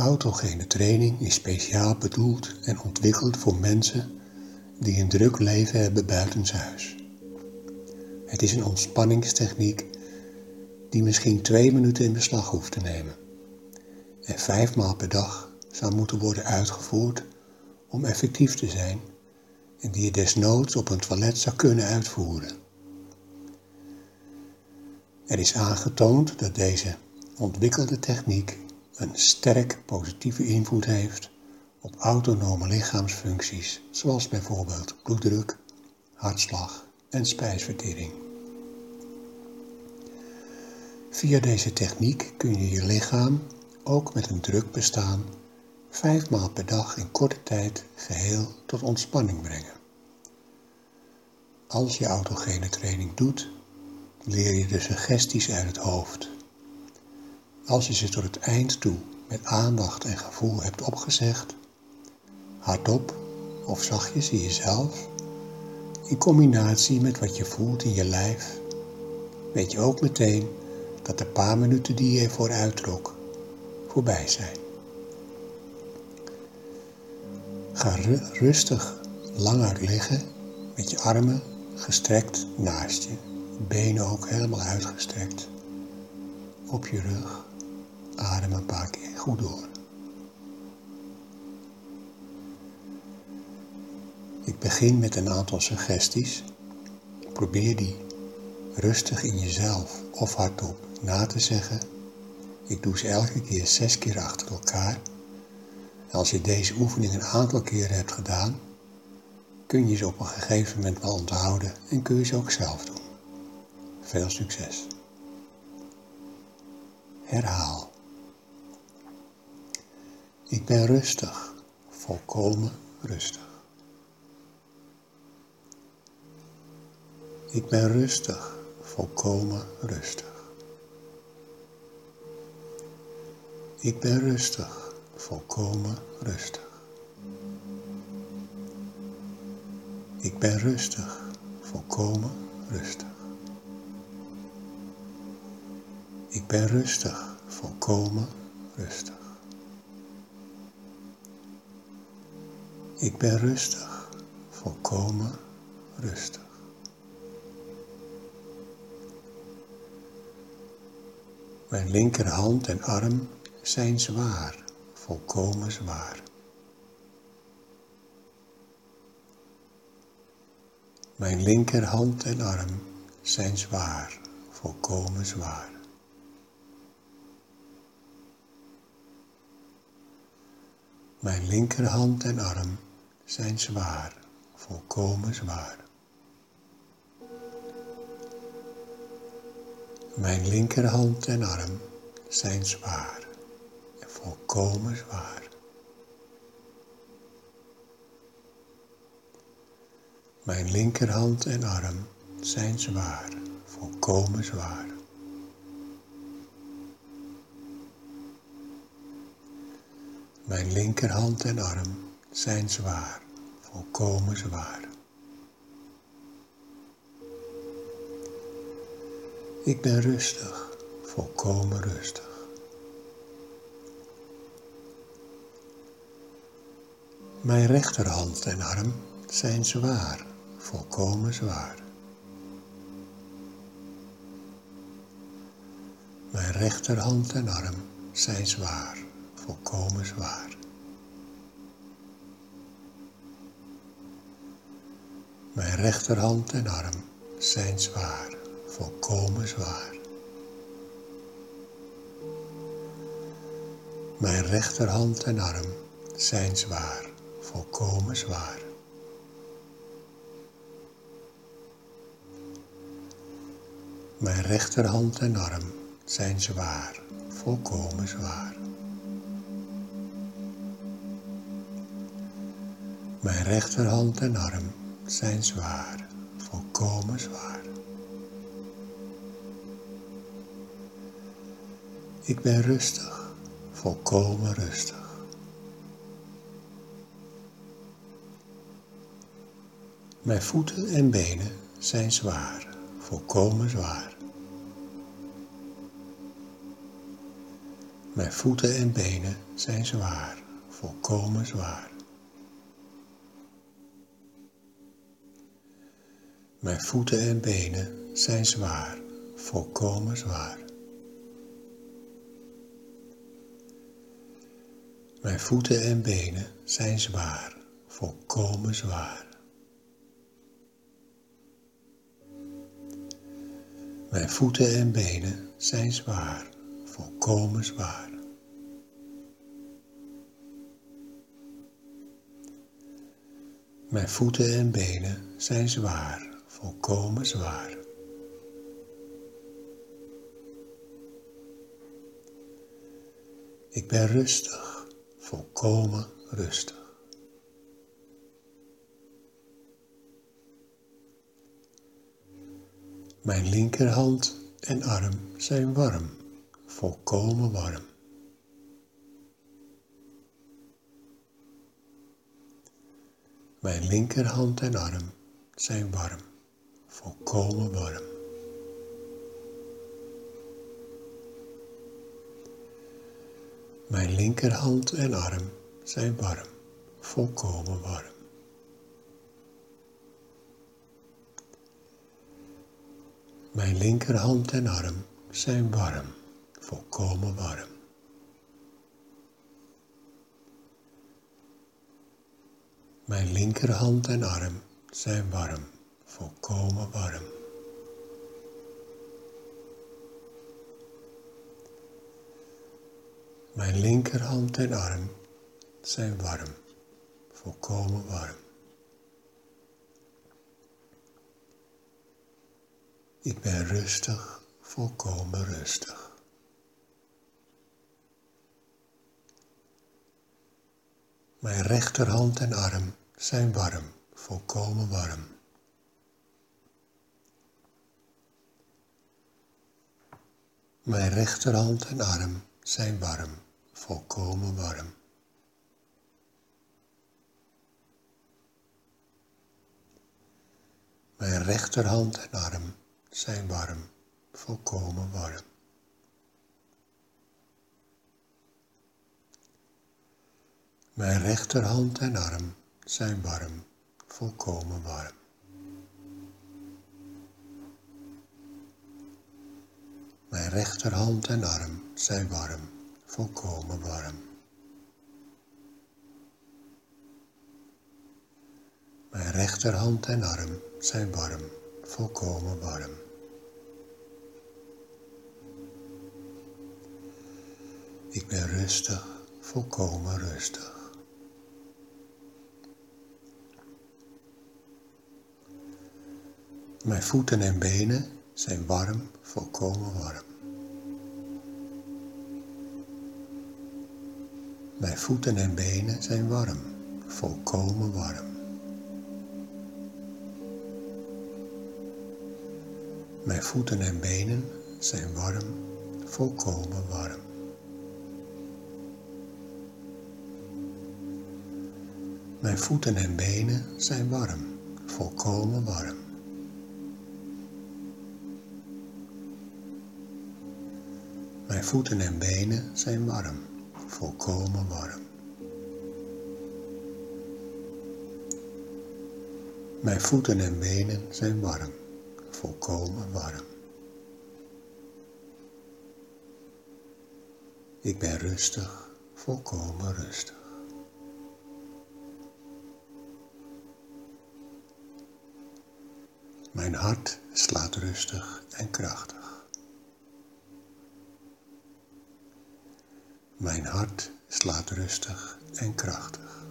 Autogene training is speciaal bedoeld en ontwikkeld voor mensen die een druk leven hebben buitenshuis. Het is een ontspanningstechniek die misschien twee minuten in beslag hoeft te nemen en vijf maal per dag zou moeten worden uitgevoerd om effectief te zijn en die je desnoods op een toilet zou kunnen uitvoeren. Er is aangetoond dat deze ontwikkelde techniek een sterk positieve invloed heeft op autonome lichaamsfuncties, zoals bijvoorbeeld bloeddruk, hartslag en spijsvertering. Via deze techniek kun je je lichaam, ook met een druk bestaan, vijf maal per dag in korte tijd geheel tot ontspanning brengen. Als je autogene training doet, leer je de suggesties uit het hoofd. Als je ze tot het eind toe met aandacht en gevoel hebt opgezegd, hardop of zachtjes in jezelf, in combinatie met wat je voelt in je lijf, weet je ook meteen dat de paar minuten die je ervoor uittrok voorbij zijn. Ga rustig langer liggen met je armen gestrekt naast je, benen ook helemaal uitgestrekt op je rug. Adem een paar keer goed door. Ik begin met een aantal suggesties. Probeer die rustig in jezelf of hardop na te zeggen. Ik doe ze elke keer zes keer achter elkaar. Als je deze oefening een aantal keren hebt gedaan, kun je ze op een gegeven moment wel onthouden en kun je ze ook zelf doen. Veel succes. Herhaal. Ik ben rustig, volkomen rustig. Ik ben rustig, volkomen rustig. Ik ben rustig, volkomen rustig. Ik ben rustig, volkomen rustig. Ik ben rustig, volkomen rustig. Ik ben rustig, volkomen rustig. Mijn linkerhand en arm zijn zwaar, volkomen zwaar. Mijn linkerhand en arm zijn zwaar, volkomen zwaar. Mijn linkerhand en arm zijn zwaar, volkomen zwaar. Mijn linkerhand en arm zijn zwaar en volkomen zwaar. Mijn linkerhand en arm zijn zwaar, volkomen zwaar. Mijn linkerhand en arm zijn zwaar, volkomen zwaar. Ik ben rustig, volkomen rustig. Mijn rechterhand en arm zijn zwaar, volkomen zwaar. Mijn rechterhand en arm zijn zwaar, volkomen zwaar. Mijn rechterhand en arm zijn zwaar, volkomen zwaar. Mijn rechterhand en arm zijn zwaar, volkomen zwaar. Mijn rechterhand en arm zijn zwaar, volkomen zwaar. Mijn rechterhand en arm zijn zwaar, volkomen zwaar. Ik ben rustig, volkomen rustig. Mijn voeten en benen zijn zwaar, volkomen zwaar. Mijn voeten en benen zijn zwaar, volkomen zwaar. Mijn voeten en benen zijn zwaar, volkomen zwaar. Mijn voeten en benen zijn zwaar, volkomen zwaar. Mijn voeten en benen zijn zwaar, volkomen zwaar. Mijn voeten en benen zijn zwaar, volkomen zwaar. Ik ben rustig, volkomen rustig. Mijn linkerhand en arm zijn warm, volkomen warm. Mijn linkerhand en arm zijn warm, volkomen warm. Mijn linkerhand en arm zijn warm, volkomen warm. Mijn linkerhand en arm zijn warm, volkomen warm. Mijn linkerhand en arm zijn warm, volkomen warm. Mijn linkerhand en arm zijn warm, volkomen warm. Ik ben rustig, volkomen rustig. Mijn rechterhand en arm zijn warm, volkomen warm. Mijn rechterhand en arm zijn warm, volkomen warm. Mijn rechterhand en arm zijn warm, volkomen warm. Mijn rechterhand en arm zijn warm, volkomen warm. Mijn rechterhand en arm zijn warm, volkomen warm. Mijn rechterhand en arm zijn warm, volkomen warm. Ik ben rustig, volkomen rustig. Mijn voeten en benen zijn warm, volkomen warm. Mijn voeten en benen zijn warm, volkomen warm. Mijn voeten en benen zijn warm, volkomen warm. Mijn voeten en benen zijn warm, volkomen warm. Mijn voeten en benen zijn warm, volkomen warm. Mijn voeten en benen zijn warm, volkomen warm. Ik ben rustig, volkomen rustig. Mijn hart slaat rustig en krachtig. Mijn hart slaat rustig en krachtig.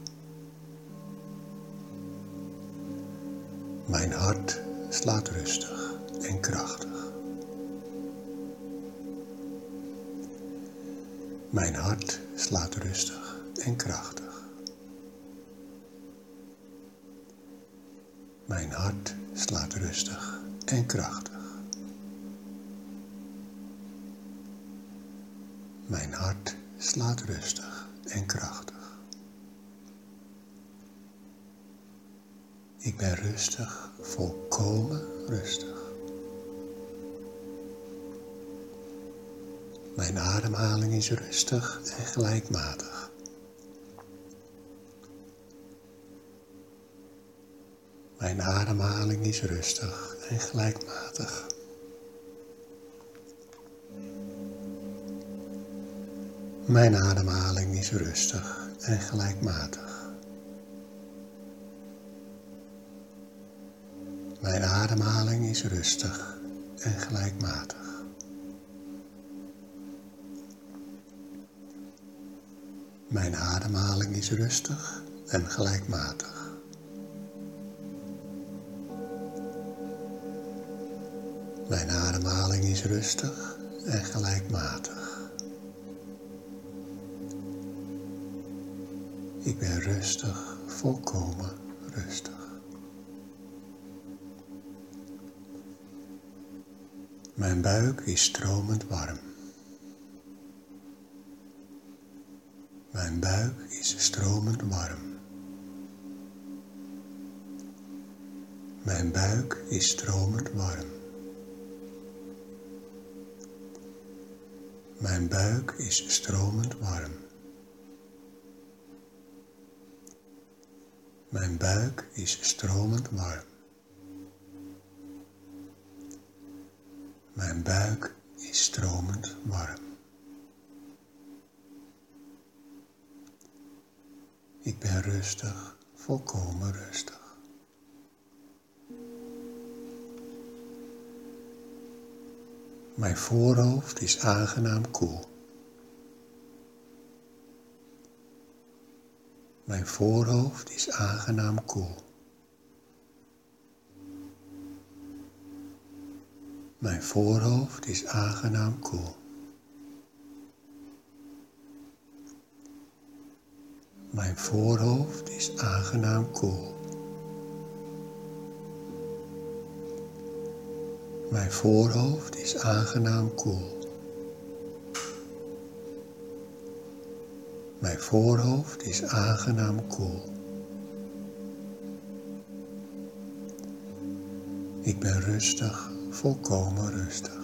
Mijn hart slaat rustig en krachtig. Mijn hart slaat rustig en krachtig. Mijn hart slaat rustig en krachtig. Mijn hart slaat rustig en krachtig. Ik ben rustig, volkomen rustig. Mijn ademhaling is rustig en gelijkmatig. Mijn ademhaling is rustig en gelijkmatig. Mijn ademhaling is rustig en gelijkmatig. Mijn ademhaling is rustig en gelijkmatig. Mijn ademhaling is rustig en gelijkmatig. Mijn ademhaling is rustig en gelijkmatig. Ik ben rustig, volkomen rustig. Mijn buik is stromend warm. Mijn buik is stromend warm. Mijn buik is stromend warm. Mijn buik is stromend warm. Mijn buik is stromend warm. Mijn buik is stromend warm. Ik ben rustig, volkomen rustig. Mijn voorhoofd is aangenaam koel. Mijn voorhoofd is aangenaam koel. Mijn voorhoofd is aangenaam koel. Mijn voorhoofd is aangenaam koel. Mijn voorhoofd is aangenaam koel. Mijn voorhoofd is aangenaam koel. Ik ben rustig, volkomen rustig.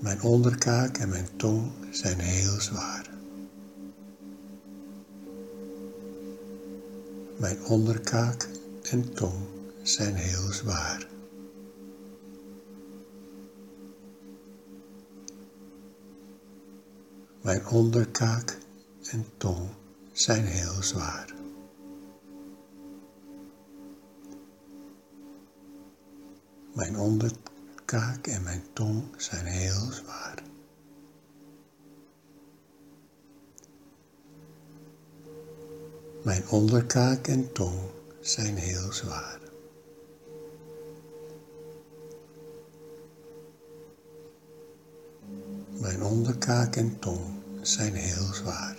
Mijn onderkaak en mijn tong zijn heel zwaar. Mijn onderkaak en tong zijn heel zwaar. Mijn onderkaak en tong zijn heel zwaar. Mijn onderkaak en mijn tong zijn heel zwaar. Mijn onderkaak en tong zijn heel zwaar. Mijn onderkaak en tong zijn heel zwaar.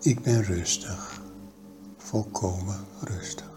Ik ben rustig, volkomen rustig.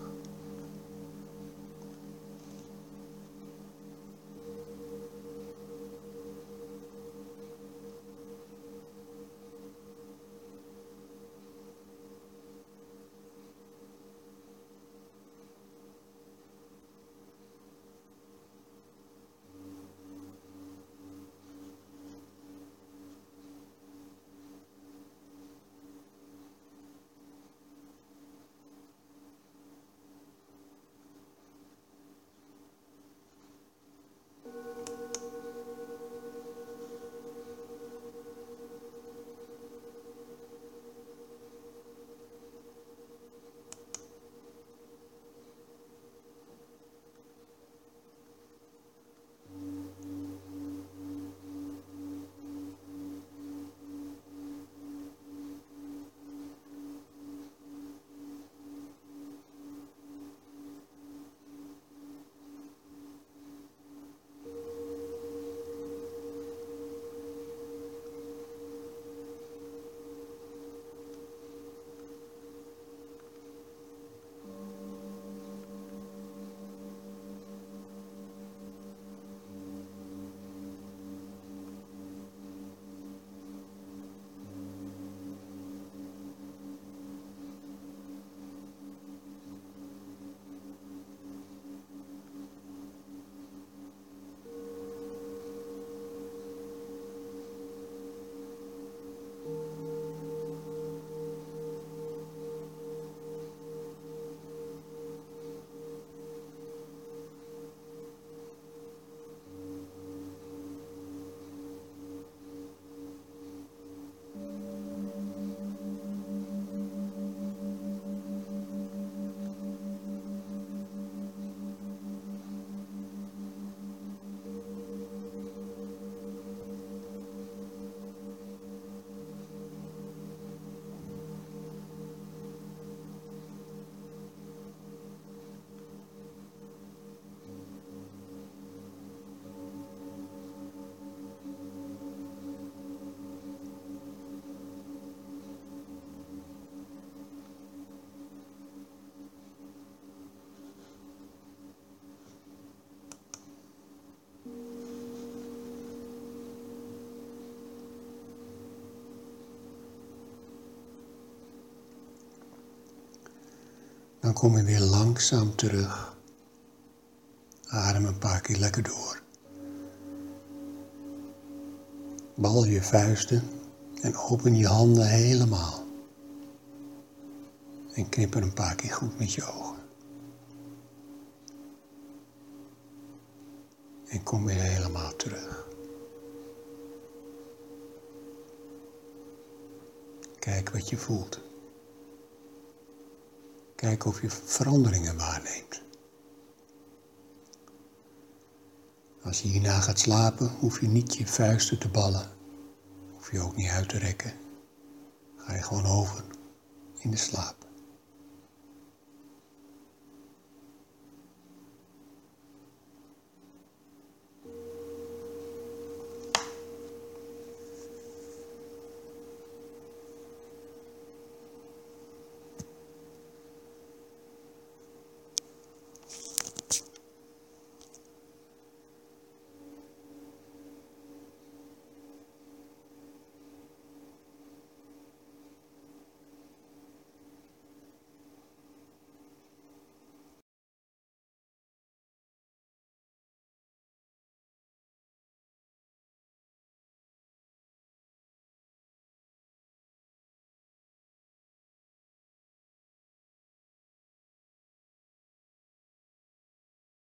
Dan kom je weer langzaam terug. Adem een paar keer lekker door. Bal je vuisten en open je handen helemaal. En knip er een paar keer goed met je ogen. En kom weer helemaal terug. Kijk wat je voelt. Kijk of je veranderingen waarneemt. Als je hierna gaat slapen, hoef je niet je vuisten te ballen. Hoef je ook niet uit te rekken. Ga je gewoon over in de slaap.